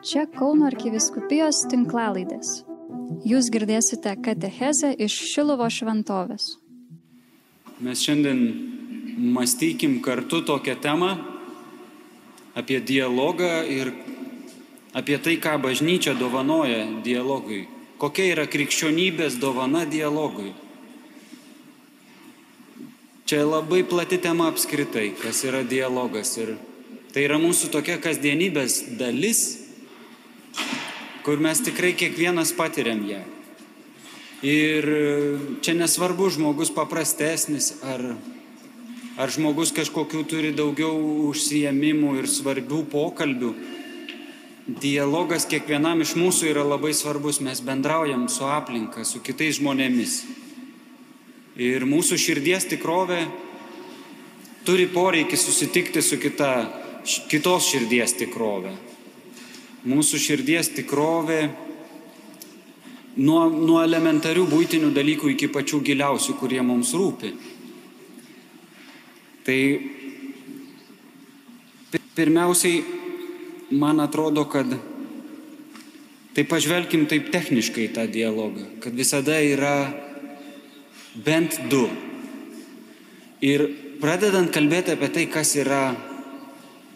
Čia Kauno arkiviskupijos tinklalaidės. Jūs girdėsite katechezę iš Šilovo šventovės. Mes šiandien mąstykim kartu tokią temą apie dialogą ir apie tai, ką bažnyčia dovanoja dialogui. Kokia yra krikščionybės dovana dialogui. Čia labai plati tema apskritai, kas yra dialogas. Ir tai yra mūsų tokia kasdienybės dalis, kur mes tikrai kiekvienas patiriam ją. Ir čia nesvarbu žmogus paprastesnis ar, ar žmogus kažkokių turi daugiau užsijėmimų ir svarbių pokalbių. Dialogas kiekvienam iš mūsų yra labai svarbus, mes bendraujam su aplinka, su kitais žmonėmis. Ir mūsų širdies tikrovė turi poreikį susitikti su kita, kitos širdies tikrovė. Mūsų širdies tikrovė nuo, nuo elementarių būtinių dalykų iki pačių giliausių, kurie mums rūpi. Tai pirmiausiai, man atrodo, kad tai pažvelkim taip techniškai tą dialogą, kad visada yra bent du. Ir pradedant kalbėti apie tai, kas yra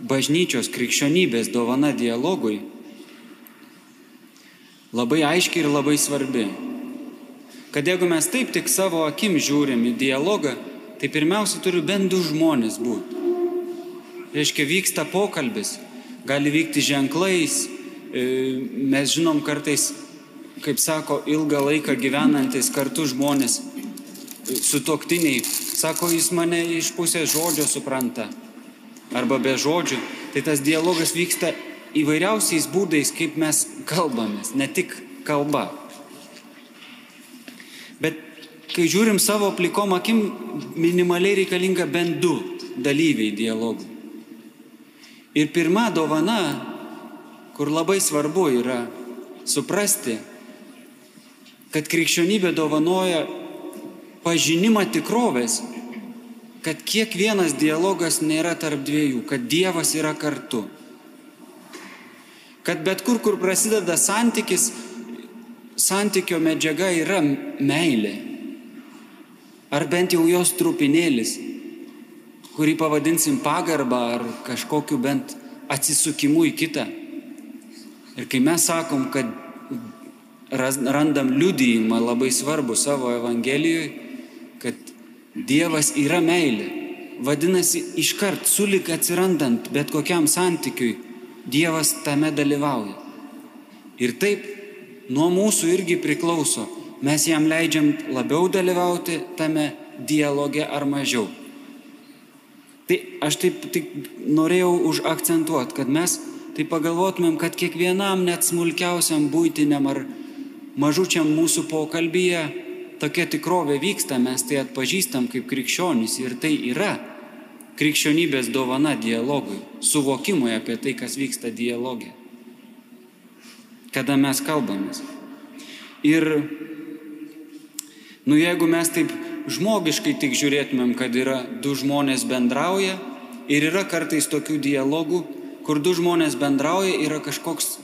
bažnyčios krikščionybės dovana dialogui, labai aiškiai ir labai svarbi. Kad jeigu mes taip tik savo akim žiūrim į dialogą, tai pirmiausia turi bent du žmonės būti. Reiškia, vyksta pokalbis, gali vykti ženklais, mes žinom kartais, kaip sako, ilgą laiką gyvenantis kartu žmonės sutoktiniai, sako, jis mane iš pusės žodžio supranta, arba be žodžių, tai tas dialogas vyksta įvairiausiais būdais, kaip mes kalbamės, ne tik kalba. Bet kai žiūrim savo plikom akim, minimaliai reikalinga bent du dalyviai dialogų. Ir pirma dovana, kur labai svarbu yra suprasti, kad krikščionybė dovanoja pažinimą tikrovės, kad kiekvienas dialogas nėra tarp dviejų, kad Dievas yra kartu. Kad bet kur, kur prasideda santykis, santykio medžiaga yra meilė. Ar bent jau jos trupinėlis, kurį pavadinsim pagarbą ar kažkokiu bent atsisukimu į kitą. Ir kai mes sakom, kad randam liudyjimą labai svarbu savo Evangelijoje, kad Dievas yra meilė. Vadinasi, iškart sulik atsirandant bet kokiam santykiui, Dievas tame dalyvauja. Ir taip nuo mūsų irgi priklauso, mes jam leidžiam labiau dalyvauti tame dialoge ar mažiau. Tai aš taip tik norėjau užakcentuoti, kad mes tai pagalvotumėm, kad kiekvienam net smulkiausiam būtiniam ar mažučiam mūsų pokalbyje tokia tikrovė vyksta, mes tai atpažįstam kaip krikščionys ir tai yra krikščionybės dovana dialogui, suvokimui apie tai, kas vyksta dialogė. Kada mes kalbamės. Ir, nu jeigu mes taip žmogiškai tik žiūrėtumėm, kad yra du žmonės bendrauja ir yra kartais tokių dialogų, kur du žmonės bendrauja, yra kažkoks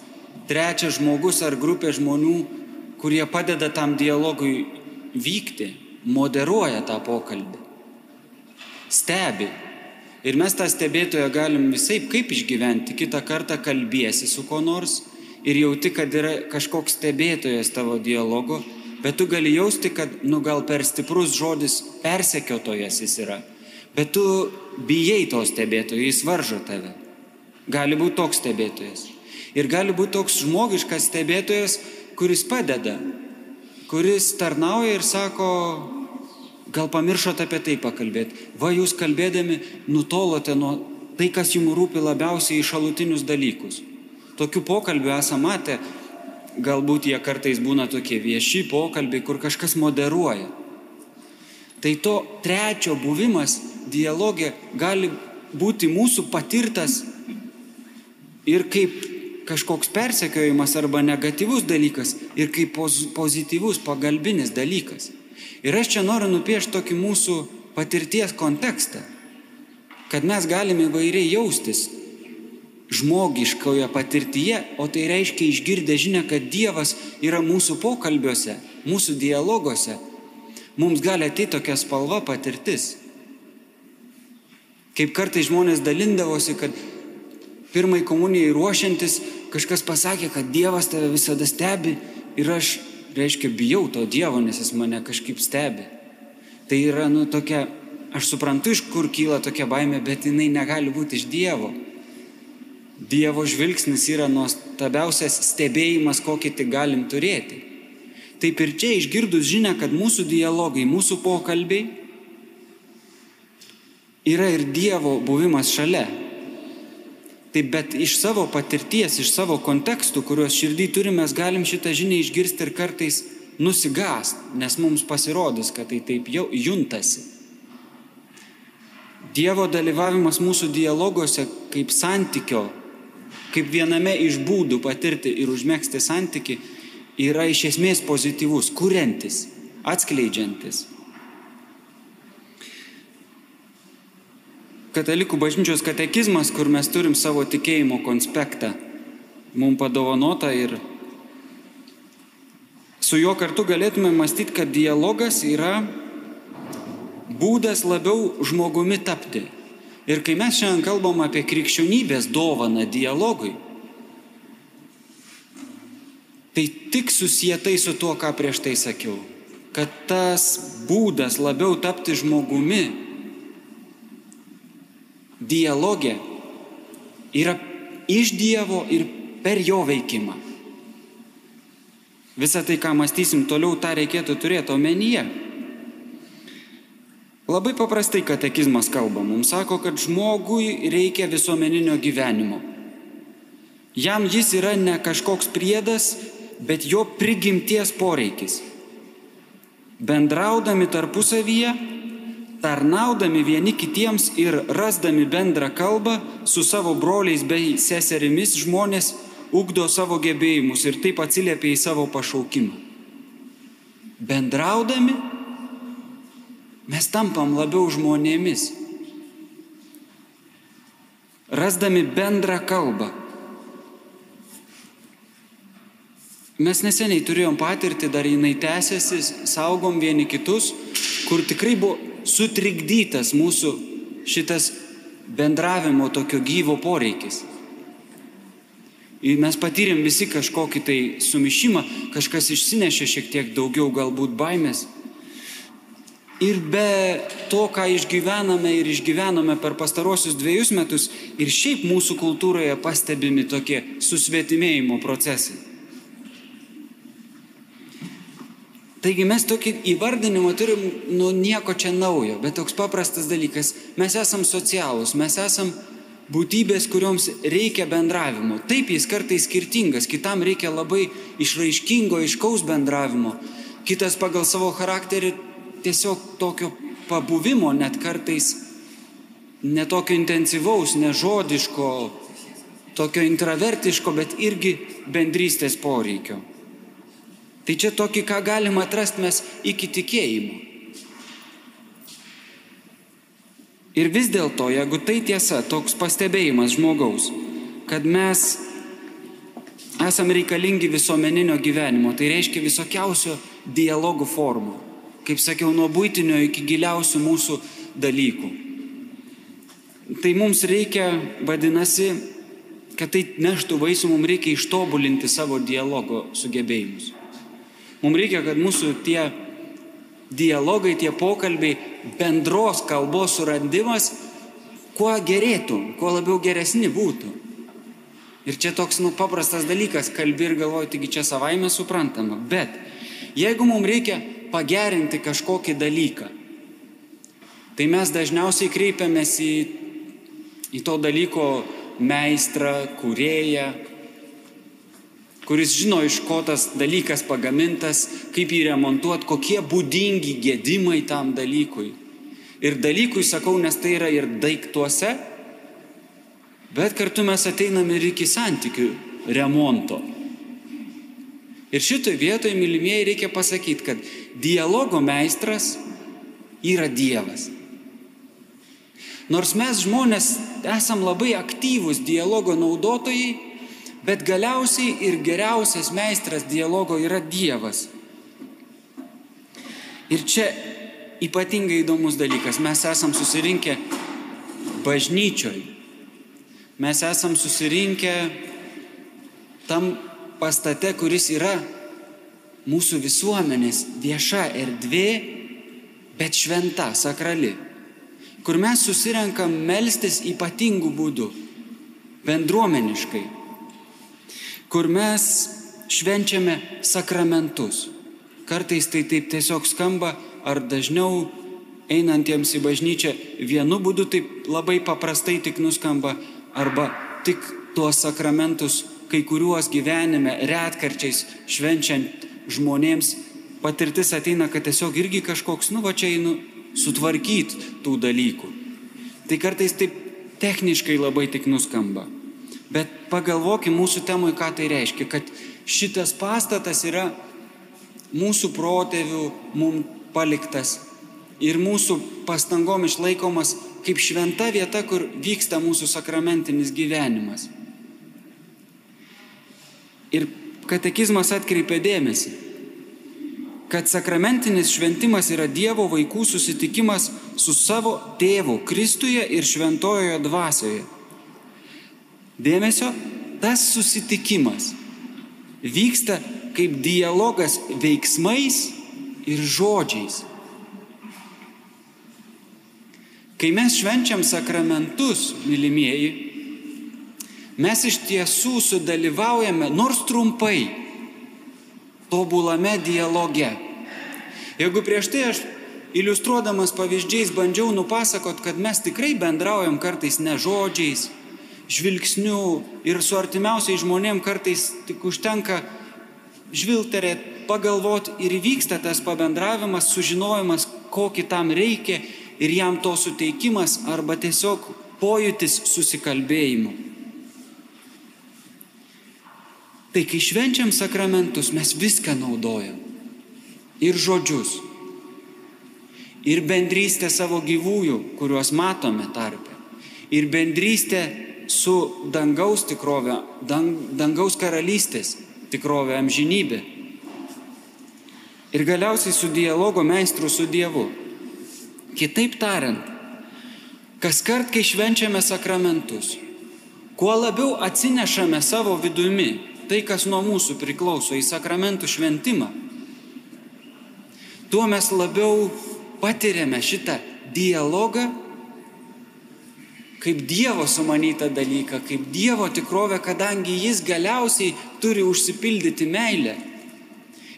trečias žmogus ar grupė žmonių, kurie padeda tam dialogui vykti, moderuoja tą pokalbį, stebi. Ir mes tą stebėtoją galim visai kaip išgyventi, kitą kartą kalbėsi su kuo nors ir jauti, kad yra kažkoks stebėtojas tavo dialogo, bet tu gali jausti, kad, nu gal per stiprus žodis persekiotojas jis yra, bet tu bijai to stebėtojo, jis varžo tave. Gali būti toks stebėtojas. Ir gali būti toks žmogiškas stebėtojas, kuris padeda, kuris tarnauja ir sako, gal pamiršote apie tai pakalbėti. Va jūs kalbėdami nutolote nuo tai, kas jums rūpi labiausiai į šalutinius dalykus. Tokių pokalbių esame matę, galbūt jie kartais būna tokie vieši pokalbiai, kur kažkas moderuoja. Tai to trečio buvimas dialogė gali būti mūsų patirtas ir kaip kažkoks persekiojimas arba negatyvus dalykas ir kaip pozityvus pagalbinis dalykas. Ir aš čia noriu nupiešti tokį mūsų patirties kontekstą, kad mes galime įvairiai jaustis žmogiškoje patirtyje, o tai reiškia išgirdę žinę, kad Dievas yra mūsų pokalbiuose, mūsų dialoguose, mums gali ateiti tokia spalva patirtis. Kaip kartai žmonės dalindavosi, kad pirmai komunijai ruošiantis kažkas pasakė, kad Dievas tave visada stebi ir aš, reiškia, bijau to Dievo, nes jis mane kažkaip stebi. Tai yra, nu, tokia, aš suprantu, iš kur kyla tokia baimė, bet jinai negali būti iš Dievo. Dievo žvilgsnis yra nuostabiausias stebėjimas, kokį tik galim turėti. Taip ir čia išgirdus žinia, kad mūsų dialogai, mūsų pokalbiai yra ir Dievo buvimas šalia. Taip, bet iš savo patirties, iš savo kontekstų, kuriuos širdį turime, mes galim šitą žinią išgirsti ir kartais nusigast, nes mums pasirodys, kad tai taip jau juntasi. Dievo dalyvavimas mūsų dialoguose kaip santykio kaip viename iš būdų patirti ir užmėgsti santyki, yra iš esmės pozityvus, kuriantis, atskleidžiantis. Katalikų bažnyčios katekizmas, kur mes turim savo tikėjimo konspektą, mums padovanota ir su juo kartu galėtume mąstyti, kad dialogas yra būdas labiau žmogumi tapti. Ir kai mes šiandien kalbam apie krikščionybės dovaną dialogui, tai tik susietai su tuo, ką prieš tai sakiau, kad tas būdas labiau tapti žmogumi dialogė yra iš Dievo ir per jo veikimą. Visą tai, ką mąstysim toliau, tą reikėtų turėti omenyje. Labai paprastai katekizmas kalba, mums sako, kad žmogui reikia visuomeninio gyvenimo. Jam jis yra ne kažkoks priedas, bet jo prigimties poreikis. Bendraudami tarpusavyje, tarnaudami vieni kitiems ir rasdami bendrą kalbą su savo broliais bei seserimis žmonės ugdo savo gebėjimus ir taip atsiliepia į savo pašaukimą. Bendraudami mes tampam labiau žmonėmis. Rasdami bendrą kalbą. Mes neseniai turėjom patirtį, dar jinai tęsiasi, saugom vieni kitus, kur tikrai buvo sutrikdytas mūsų šitas bendravimo tokio gyvo poreikis. Ir mes patyrėm visi kažkokį tai sumišimą, kažkas išsinešė šiek tiek daugiau galbūt baimės, Ir be to, ką išgyvename ir išgyvenome per pastarosius dviejus metus, ir šiaip mūsų kultūroje pastebimi tokie susvetimėjimo procesai. Taigi mes tokį įvardinimą turim, nu nieko čia naujo, bet toks paprastas dalykas. Mes esam socialūs, mes esam būtybės, kurioms reikia bendravimo. Taip jis kartais skirtingas, kitam reikia labai išraiškingo, iškaus bendravimo. Kitas pagal savo charakterį tiesiog tokio pabuvimo, net kartais netokio intensyvaus, nežodiško, tokio intravertiško, bet irgi bendrystės poreikio. Tai čia tokį, ką galima atrasti mes iki tikėjimo. Ir vis dėlto, jeigu tai tiesa, toks pastebėjimas žmogaus, kad mes esam reikalingi visuomeninio gyvenimo, tai reiškia visokiausio dialogų formų kaip sakiau, nuo būtinio iki giliausių mūsų dalykų. Tai mums reikia, vadinasi, kad tai neštų vaisių, mums reikia ištobulinti savo dialogo sugebėjimus. Mums reikia, kad mūsų tie dialogai, tie pokalbiai, bendros kalbos surandimas, kuo gerėtų, kuo labiau geresni būtų. Ir čia toks, nu, paprastas dalykas, kalbi ir galvoji, taigi čia savaime suprantama. Bet jeigu mums reikia pagerinti kažkokį dalyką. Tai mes dažniausiai kreipiamės į, į to dalyko meistrą, kurėją, kuris žino, iš ko tas dalykas pagamintas, kaip jį remontuoti, kokie būdingi gedimai tam dalykui. Ir dalykui sakau, nes tai yra ir daiktuose, bet kartu mes ateinam ir iki santykių remonto. Ir šitoje vietoje, mylimieji, reikia pasakyti, kad dialogo meistras yra Dievas. Nors mes žmonės esam labai aktyvūs dialogo naudotojai, bet galiausiai ir geriausias meistras dialogo yra Dievas. Ir čia ypatingai įdomus dalykas. Mes esam susirinkę bažnyčioj. Mes esam susirinkę tam pastate, kuris yra mūsų visuomenės vieša erdvė, bet šventa, sakrali, kur mes susirenkam melstis ypatingų būdų, bendruomeniškai, kur mes švenčiame sakramentus. Kartais tai taip tiesiog skamba, ar dažniau einantiems į bažnyčią vienu būdu taip labai paprastai tik nuskamba, arba tik tuos sakramentus kai kuriuos gyvenime retkarčiais švenčiant žmonėms patirtis ateina, kad tiesiog irgi kažkoks, nu va čia einu sutvarkyti tų dalykų. Tai kartais taip techniškai labai tik nuskamba. Bet pagalvokim mūsų temui, ką tai reiškia, kad šitas pastatas yra mūsų protėvių mums paliktas ir mūsų pastangom išlaikomas kaip šventa vieta, kur vyksta mūsų sakramentinis gyvenimas. Ir katekizmas atkreipia dėmesį, kad sakramentinis šventimas yra Dievo vaikų susitikimas su savo tėvu Kristuje ir šventojoje dvasioje. Dėmesio, tas susitikimas vyksta kaip dialogas veiksmais ir žodžiais. Kai mes švenčiam sakramentus, mylimieji, mes iš tiesų sudalyvaujame nors trumpai tobulame dialoge. Jeigu prieš tai aš iliustruodamas pavyzdžiais bandžiau nupasakot, kad mes tikrai bendraujam kartais ne žodžiais, žvilgsniu ir su artimiausiai žmonėm kartais tik užtenka žvilgterėti, pagalvoti ir vyksta tas pabendravimas, sužinojimas, ko kitam reikia ir jam to suteikimas arba tiesiog pojūtis susikalbėjimu. Tai kai švenčiam sakramentus, mes viską naudojam. Ir žodžius. Ir bendrystę savo gyvųjų, kuriuos matome tarpe. Ir bendrystę su dangaus tikrovė, dang, dangaus karalystės tikrovė, amžinybė. Ir galiausiai su dialogo meistru su Dievu. Kitaip tariant, kas kart, kai švenčiame sakramentus, kuo labiau atsinešame savo vidumi tai, kas nuo mūsų priklauso į sakramentų šventimą, tuo mes labiau patiriame šitą dialogą kaip Dievo sumanytą dalyką, kaip Dievo tikrovę, kadangi jis galiausiai turi užsipildyti meilę.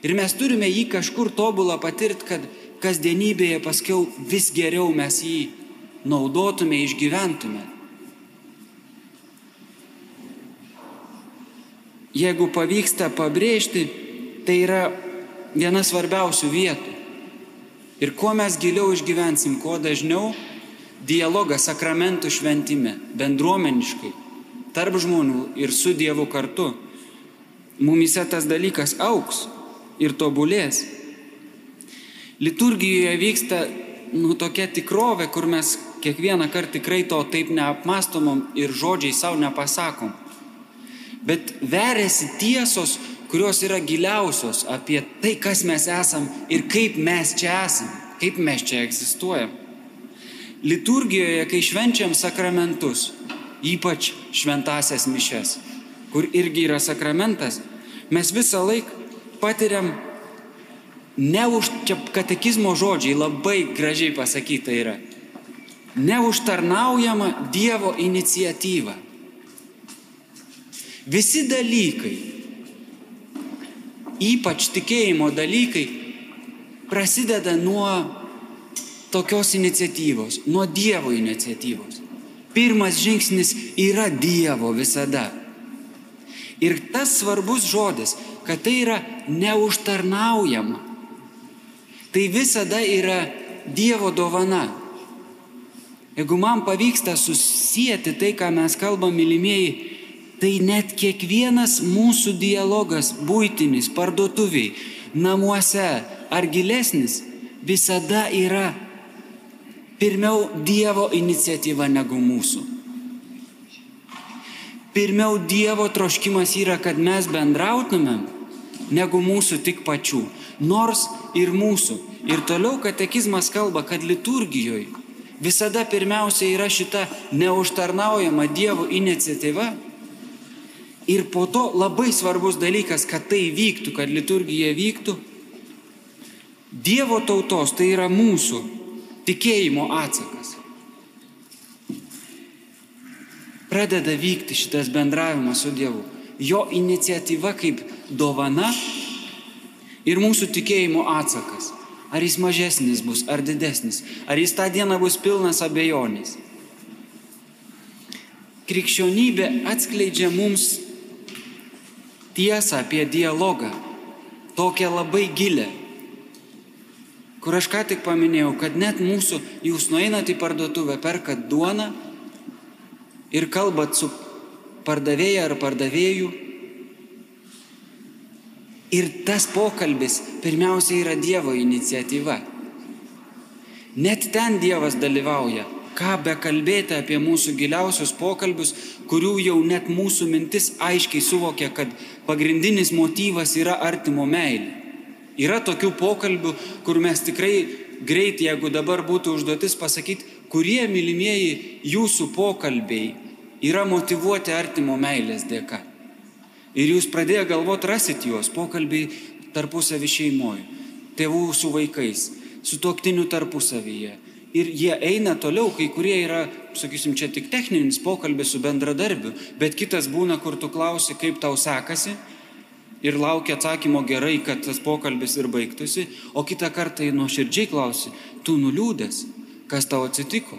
Ir mes turime jį kažkur tobulą patirti, kad kasdienybėje paskiau vis geriau mes jį naudotume, išgyventume. Jeigu pavyksta pabrėžti, tai yra viena svarbiausių vietų. Ir kuo mes giliau išgyvensim, kuo dažniau, dialogą sakramentų šventime, bendruomeniškai, tarp žmonių ir su Dievu kartu, mumise tas dalykas auks ir tobulės. Liturgijoje vyksta nu, tokia tikrovė, kur mes kiekvieną kartą tikrai to taip neapmastomom ir žodžiai savo nepasakom. Bet veriasi tiesos, kurios yra giliausios apie tai, kas mes esam ir kaip mes čia esam, kaip mes čia egzistuojam. Liturgijoje, kai švenčiam sakramentus, ypač šventasias mišes, kur irgi yra sakramentas, mes visą laiką patiriam ne už, čia katekizmo žodžiai labai gražiai pasakyta yra, neužtarnaujama Dievo iniciatyva. Visi dalykai, ypač tikėjimo dalykai, prasideda nuo tokios iniciatyvos, nuo Dievo iniciatyvos. Pirmas žingsnis yra Dievo visada. Ir tas svarbus žodis, kad tai yra neužtarnaujama. Tai visada yra Dievo dovana. Jeigu man pavyksta susijęti tai, ką mes kalbam, mylimieji, tai net kiekvienas mūsų dialogas būtinis, parduotuviai, namuose ar gilesnis, visada yra pirmiau Dievo iniciatyva negu mūsų. Pirmiau Dievo troškimas yra, kad mes bendrautumėm, negu mūsų tik pačių. Nors ir mūsų. Ir toliau katekizmas kalba, kad liturgijoje visada pirmiausia yra šita neužtarnaujama Dievo iniciatyva. Ir po to labai svarbus dalykas, kad tai vyktų, kad liturgija vyktų. Dievo tautos tai yra mūsų tikėjimo atsakas. Pradeda vykti šitas bendravimas su Dievu. Jo iniciatyva kaip dovana ir mūsų tikėjimo atsakas. Ar jis mažesnis bus, ar didesnis, ar jis tą dieną bus pilnas abejonės. Krikščionybė atskleidžia mums tiesą apie dialogą, tokią labai gilę, kur aš ką tik paminėjau, kad net mūsų, jūs nueinat į parduotuvę, perkat duoną ir kalbat su pardavėja ar pardavėju Ir tas pokalbis pirmiausia yra Dievo iniciatyva. Net ten Dievas dalyvauja. Ką be kalbėti apie mūsų giliausius pokalbius, kurių jau net mūsų mintis aiškiai suvokia, kad pagrindinis motyvas yra artimo meilė. Yra tokių pokalbių, kur mes tikrai greit, jeigu dabar būtų užduotis pasakyti, kurie mylimieji jūsų pokalbiai yra motivuoti artimo meilės dėka. Ir jūs pradėję galvoti, rasit juos, pokalbiai tarpusavį šeimoje, tėvų su vaikais, su tuoktiniu tarpusavyje. Ir jie eina toliau, kai kurie yra, sakysim, čia tik techninis pokalbis su bendradarbiu, bet kitas būna, kur tu klausi, kaip tau sekasi ir laukia atsakymo gerai, kad tas pokalbis ir baigtųsi, o kitą kartą nuoširdžiai klausi, tu nuliūdęs, kas tau atsitiko.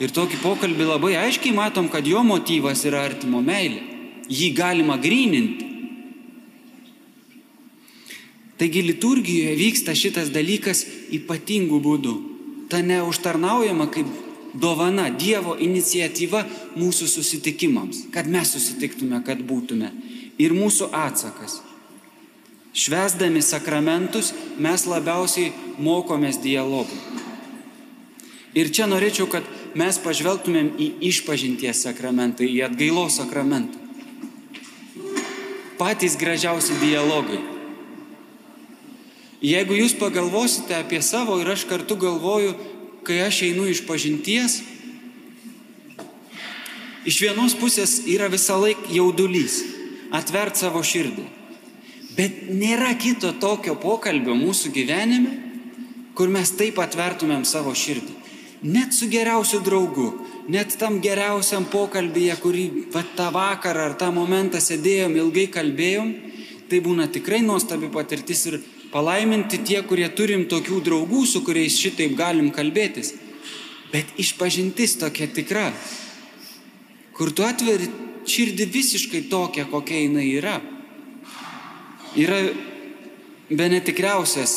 Ir tokį pokalbį labai aiškiai matom, kad jo motyvas yra artimo meilė jį galima gryninti. Taigi liturgijoje vyksta šitas dalykas ypatingų būdų. Ta neužtarnaujama kaip dovana, Dievo iniciatyva mūsų susitikimams, kad mes susitiktume, kad būtume. Ir mūsų atsakas. Švesdami sakramentus mes labiausiai mokomės dialogų. Ir čia norėčiau, kad mes pažvelgtumėm į išpažinties sakramentą, į atgailos sakramentą patys gražiausi dialogai. Jeigu jūs pagalvosite apie savo ir aš kartu galvoju, kai aš einu iš pažinties, iš vienos pusės yra visą laiką jaudulys, atvert savo širdį. Bet nėra kito tokio pokalbio mūsų gyvenime, kur mes taip atvertumėm savo širdį. Net su geriausiu draugu, net tam geriausiam pokalbėje, kurį va, tą vakarą ar tą momentą sėdėjom, ilgai kalbėjom, tai būna tikrai nuostabi patirtis ir palaiminti tie, kurie turim tokių draugų, su kuriais šitaip galim kalbėtis. Bet išpažintis tokia tikra, kur tu atveri širdį visiškai tokią, kokia jinai yra. Yra be netikriausias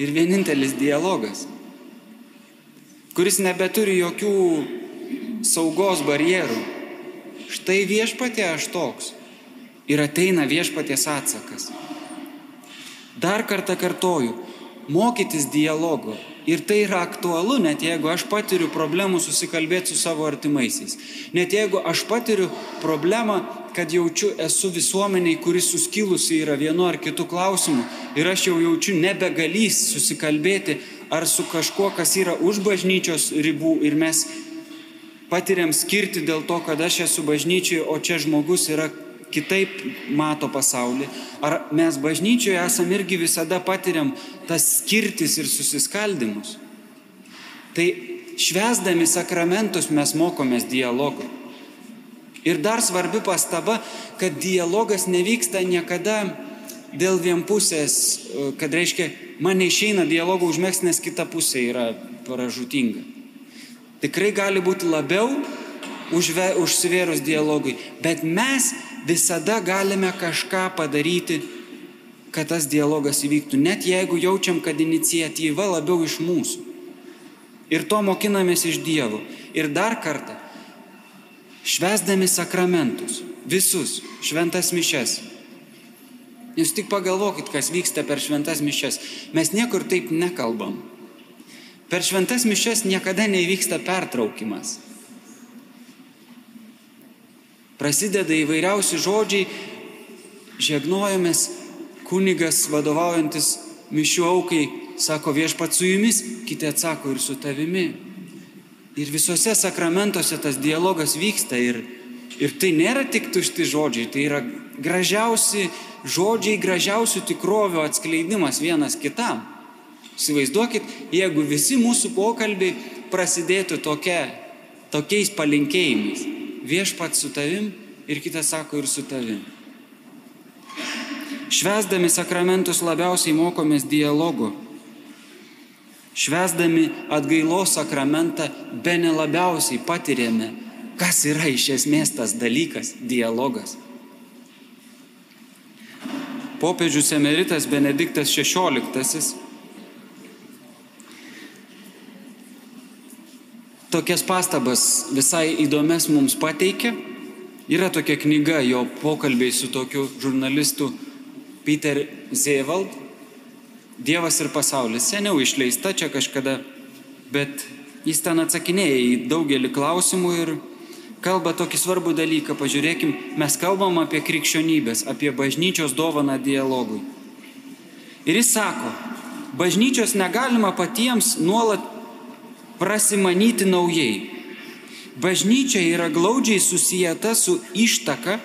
ir vienintelis dialogas, kuris nebeturi jokių saugos barjerų. Štai viešpatė aš toks. Ir ateina viešpatės atsakas. Dar kartą kartoju, mokytis dialogo. Ir tai yra aktualu, net jeigu aš patiriu problemų susikalbėti su savo artimaisiais. Net jeigu aš patiriu problemą, kad jaučiu esu visuomeniai, kuris suskilusi yra vienu ar kitu klausimu. Ir aš jau jaučiu nebegalys susikalbėti ar su kažkuo, kas yra už bažnyčios ribų. Ir mes patiriam skirti dėl to, kad aš esu bažnyčioje, o čia žmogus yra kitaip mato pasaulį. Ar mes bažnyčioje esam irgi visada patiriam tas skirtis ir susiskaldimus. Tai švesdami sakramentus mes mokomės dialogą. Ir dar svarbi pastaba, kad dialogas nevyksta niekada dėl vienpusės, kad reiškia, man neišeina dialogų užmėgs, nes kita pusė yra paražutinga. Tikrai gali būti labiau užve, užsivėrus dialogui, bet mes visada galime kažką padaryti, kad tas dialogas įvyktų, net jeigu jaučiam, kad iniciatyva labiau iš mūsų. Ir to mokinamės iš Dievo. Ir dar kartą, švesdami sakramentus, visus šventas mišes. Jūs tik pagalvokit, kas vyksta per šventas mišes. Mes niekur taip nekalbam. Per šventas mišes niekada neįvyksta pertraukimas. Prasideda įvairiausi žodžiai, žiegnojomis, kunigas vadovaujantis mišių aukai sako viešpat su jumis, kiti atsako ir su tavimi. Ir visose sakramentuose tas dialogas vyksta ir, ir tai nėra tik tušti žodžiai, tai yra gražiausi žodžiai, gražiausių tikrovių atskleidimas vienas kitam. Įsivaizduokit, jeigu visi mūsų pokalbiai prasidėtų tokia, tokiais palinkėjimais. Viešpat su tavim ir kitas sako ir su tavim. Švesdami sakramentus labiausiai mokomės dialogu. Švesdami atgailos sakramentą be nelabiausiai patiriame, kas yra iš esmės tas dalykas - dialogas. Popiežius emeritas Benediktas XVI tokias pastabas visai įdomias mums pateikė. Yra tokia knyga, jo pokalbiai su tokiu žurnalistu Peter Zevald, Dievas ir pasaulis. Seniau išleista čia kažkada, bet jis ten atsakinėja į daugelį klausimų ir kalba tokį svarbų dalyką. Pažiūrėkim, mes kalbam apie krikščionybės, apie bažnyčios dovaną dialogui. Ir jis sako, bažnyčios negalima patiems nuolat prasimanyti naujai. Bažnyčia yra glaudžiai susijęta su ištaka,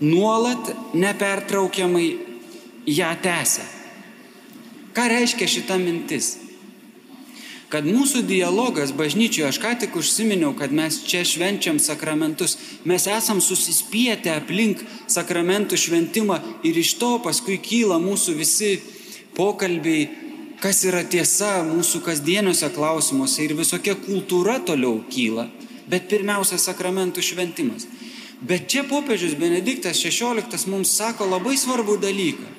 nuolat nepertraukiamai ją tęsia. Ką reiškia šita mintis? kad mūsų dialogas bažnyčioje, aš ką tik užsiminiau, kad mes čia švenčiam sakramentus, mes esam susispietę aplink sakramentų šventimą ir iš to paskui kyla mūsų visi pokalbiai, kas yra tiesa mūsų kasdieniuose klausimuose ir visokia kultūra toliau kyla, bet pirmiausia sakramentų šventimas. Bet čia popiežius Benediktas XVI mums sako labai svarbų dalyką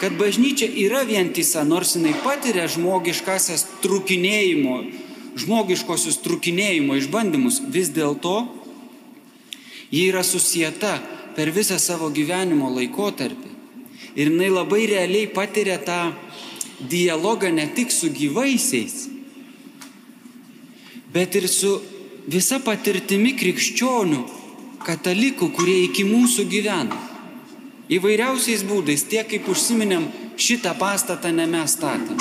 kad bažnyčia yra vientisa, nors jinai patiria žmogiškasias trukinėjimo, žmogiškosius trukinėjimo išbandymus, vis dėlto ji yra susijęta per visą savo gyvenimo laikotarpį. Ir jinai labai realiai patiria tą dialogą ne tik su gyvaisiais, bet ir su visa patirtimi krikščionių, katalikų, kurie iki mūsų gyvena. Įvairiausiais būdais, tiek kaip užsiminėm, šitą pastatą ne mes statėm.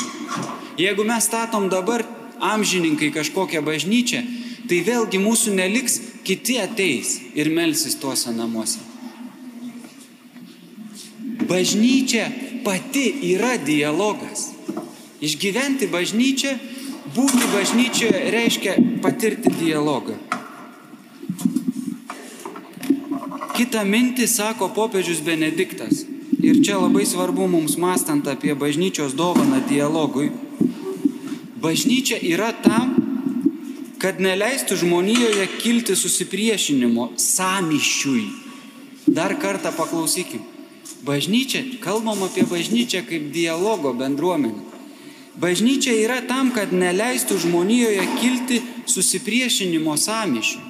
Jeigu mes statom dabar amžininkai kažkokią bažnyčią, tai vėlgi mūsų neliks, kiti ateis ir melsis tuose namuose. Bažnyčia pati yra dialogas. Išgyventi bažnyčią, būti bažnyčioje reiškia patirti dialogą. Kita mintį sako popiežius Benediktas. Ir čia labai svarbu mums mastant apie bažnyčios dovaną dialogui. Bažnyčia yra tam, kad neleistų žmonijoje kilti susipriešinimo, samiščiui. Dar kartą paklausykim. Bažnyčia, kalbam apie bažnyčią kaip dialogo bendruomenę. Bažnyčia yra tam, kad neleistų žmonijoje kilti susipriešinimo samiščiui.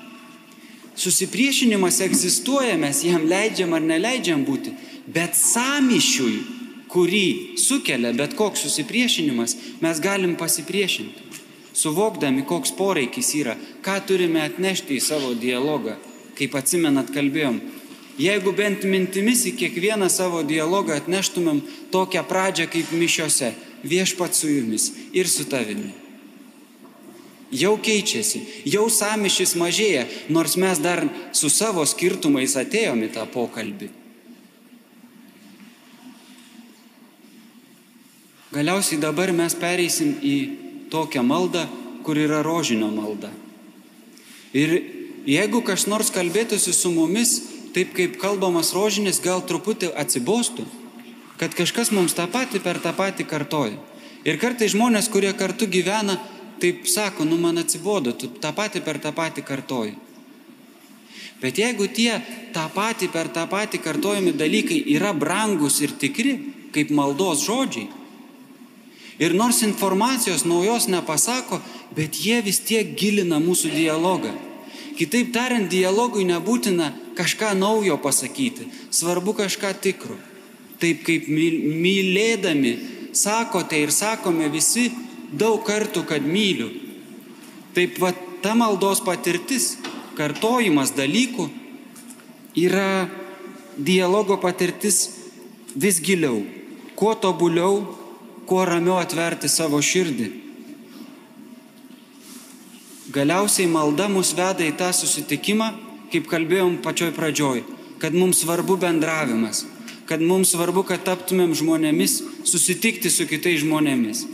Susipriešinimas egzistuoja, mes jam leidžiam ar neleidžiam būti, bet samišiui, kurį sukelia bet koks susipriešinimas, mes galim pasipriešinti, suvokdami, koks poreikis yra, ką turime atnešti į savo dialogą, kaip atsimenat kalbėjom. Jeigu bent mintimis į kiekvieną savo dialogą atneštumėm tokią pradžią kaip mišiose, viešpat su jumis ir su tavimi jau keičiasi, jau samišis mažėja, nors mes dar su savo skirtumais atėjome tą pokalbį. Galiausiai dabar mes pereisim į tokią maldą, kur yra rožinio malda. Ir jeigu kas nors kalbėtųsi su mumis, taip kaip kalbamas rožinis, gal truputį atsibostų, kad kažkas mums tą patį per tą patį kartoja. Ir kartai žmonės, kurie kartu gyvena, taip sako, nu man atsibodo, tu tą patį per tą patį kartoji. Bet jeigu tie tą patį per tą patį kartojami dalykai yra brangus ir tikri, kaip maldos žodžiai, ir nors informacijos naujos nepasako, bet jie vis tiek gilina mūsų dialogą. Kitaip tariant, dialogui nebūtina kažką naujo pasakyti, svarbu kažką tikro. Taip kaip mylėdami sakote ir sakome visi daug kartų, kad myliu. Taip va, ta maldos patirtis, kartojimas dalykų yra dialogo patirtis vis giliau, kuo tobuliau, kuo ramiau atverti savo širdį. Galiausiai malda mus veda į tą susitikimą, kaip kalbėjom pačioj pradžioj, kad mums svarbu bendravimas, kad mums svarbu, kad taptumėm žmonėmis, susitikti su kitais žmonėmis.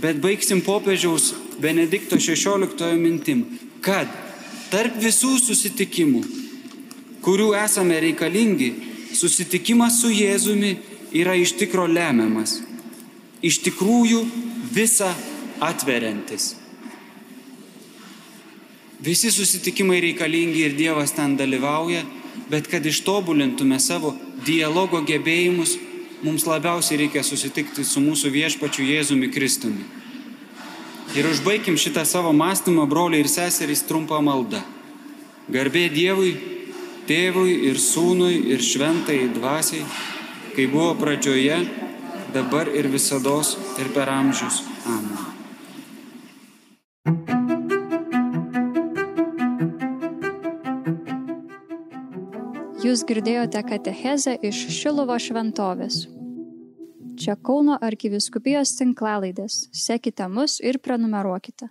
Bet baigsim popiežiaus Benedikto XVI mintim, kad tarp visų susitikimų, kurių esame reikalingi, susitikimas su Jėzumi yra iš tikro lemiamas, iš tikrųjų visą atveriantis. Visi susitikimai reikalingi ir Dievas ten dalyvauja, bet kad ištobulintume savo dialogo gebėjimus, mums labiausiai reikia susitikti su mūsų viešpačiu Jėzumi Kristumi. Ir užbaigim šitą savo mąstymą, broliai ir seserys, trumpą maldą. Garbė Dievui, Tėvui ir Sūnui ir Šventai Dvasiai, kai buvo pradžioje, dabar ir visada ir per amžius. Amen. Jūs girdėjote katechezę iš Šilovo šventovės. Čia Kauno arkiviskupijos tinklalaidės. Sekite mus ir prenumeruokite.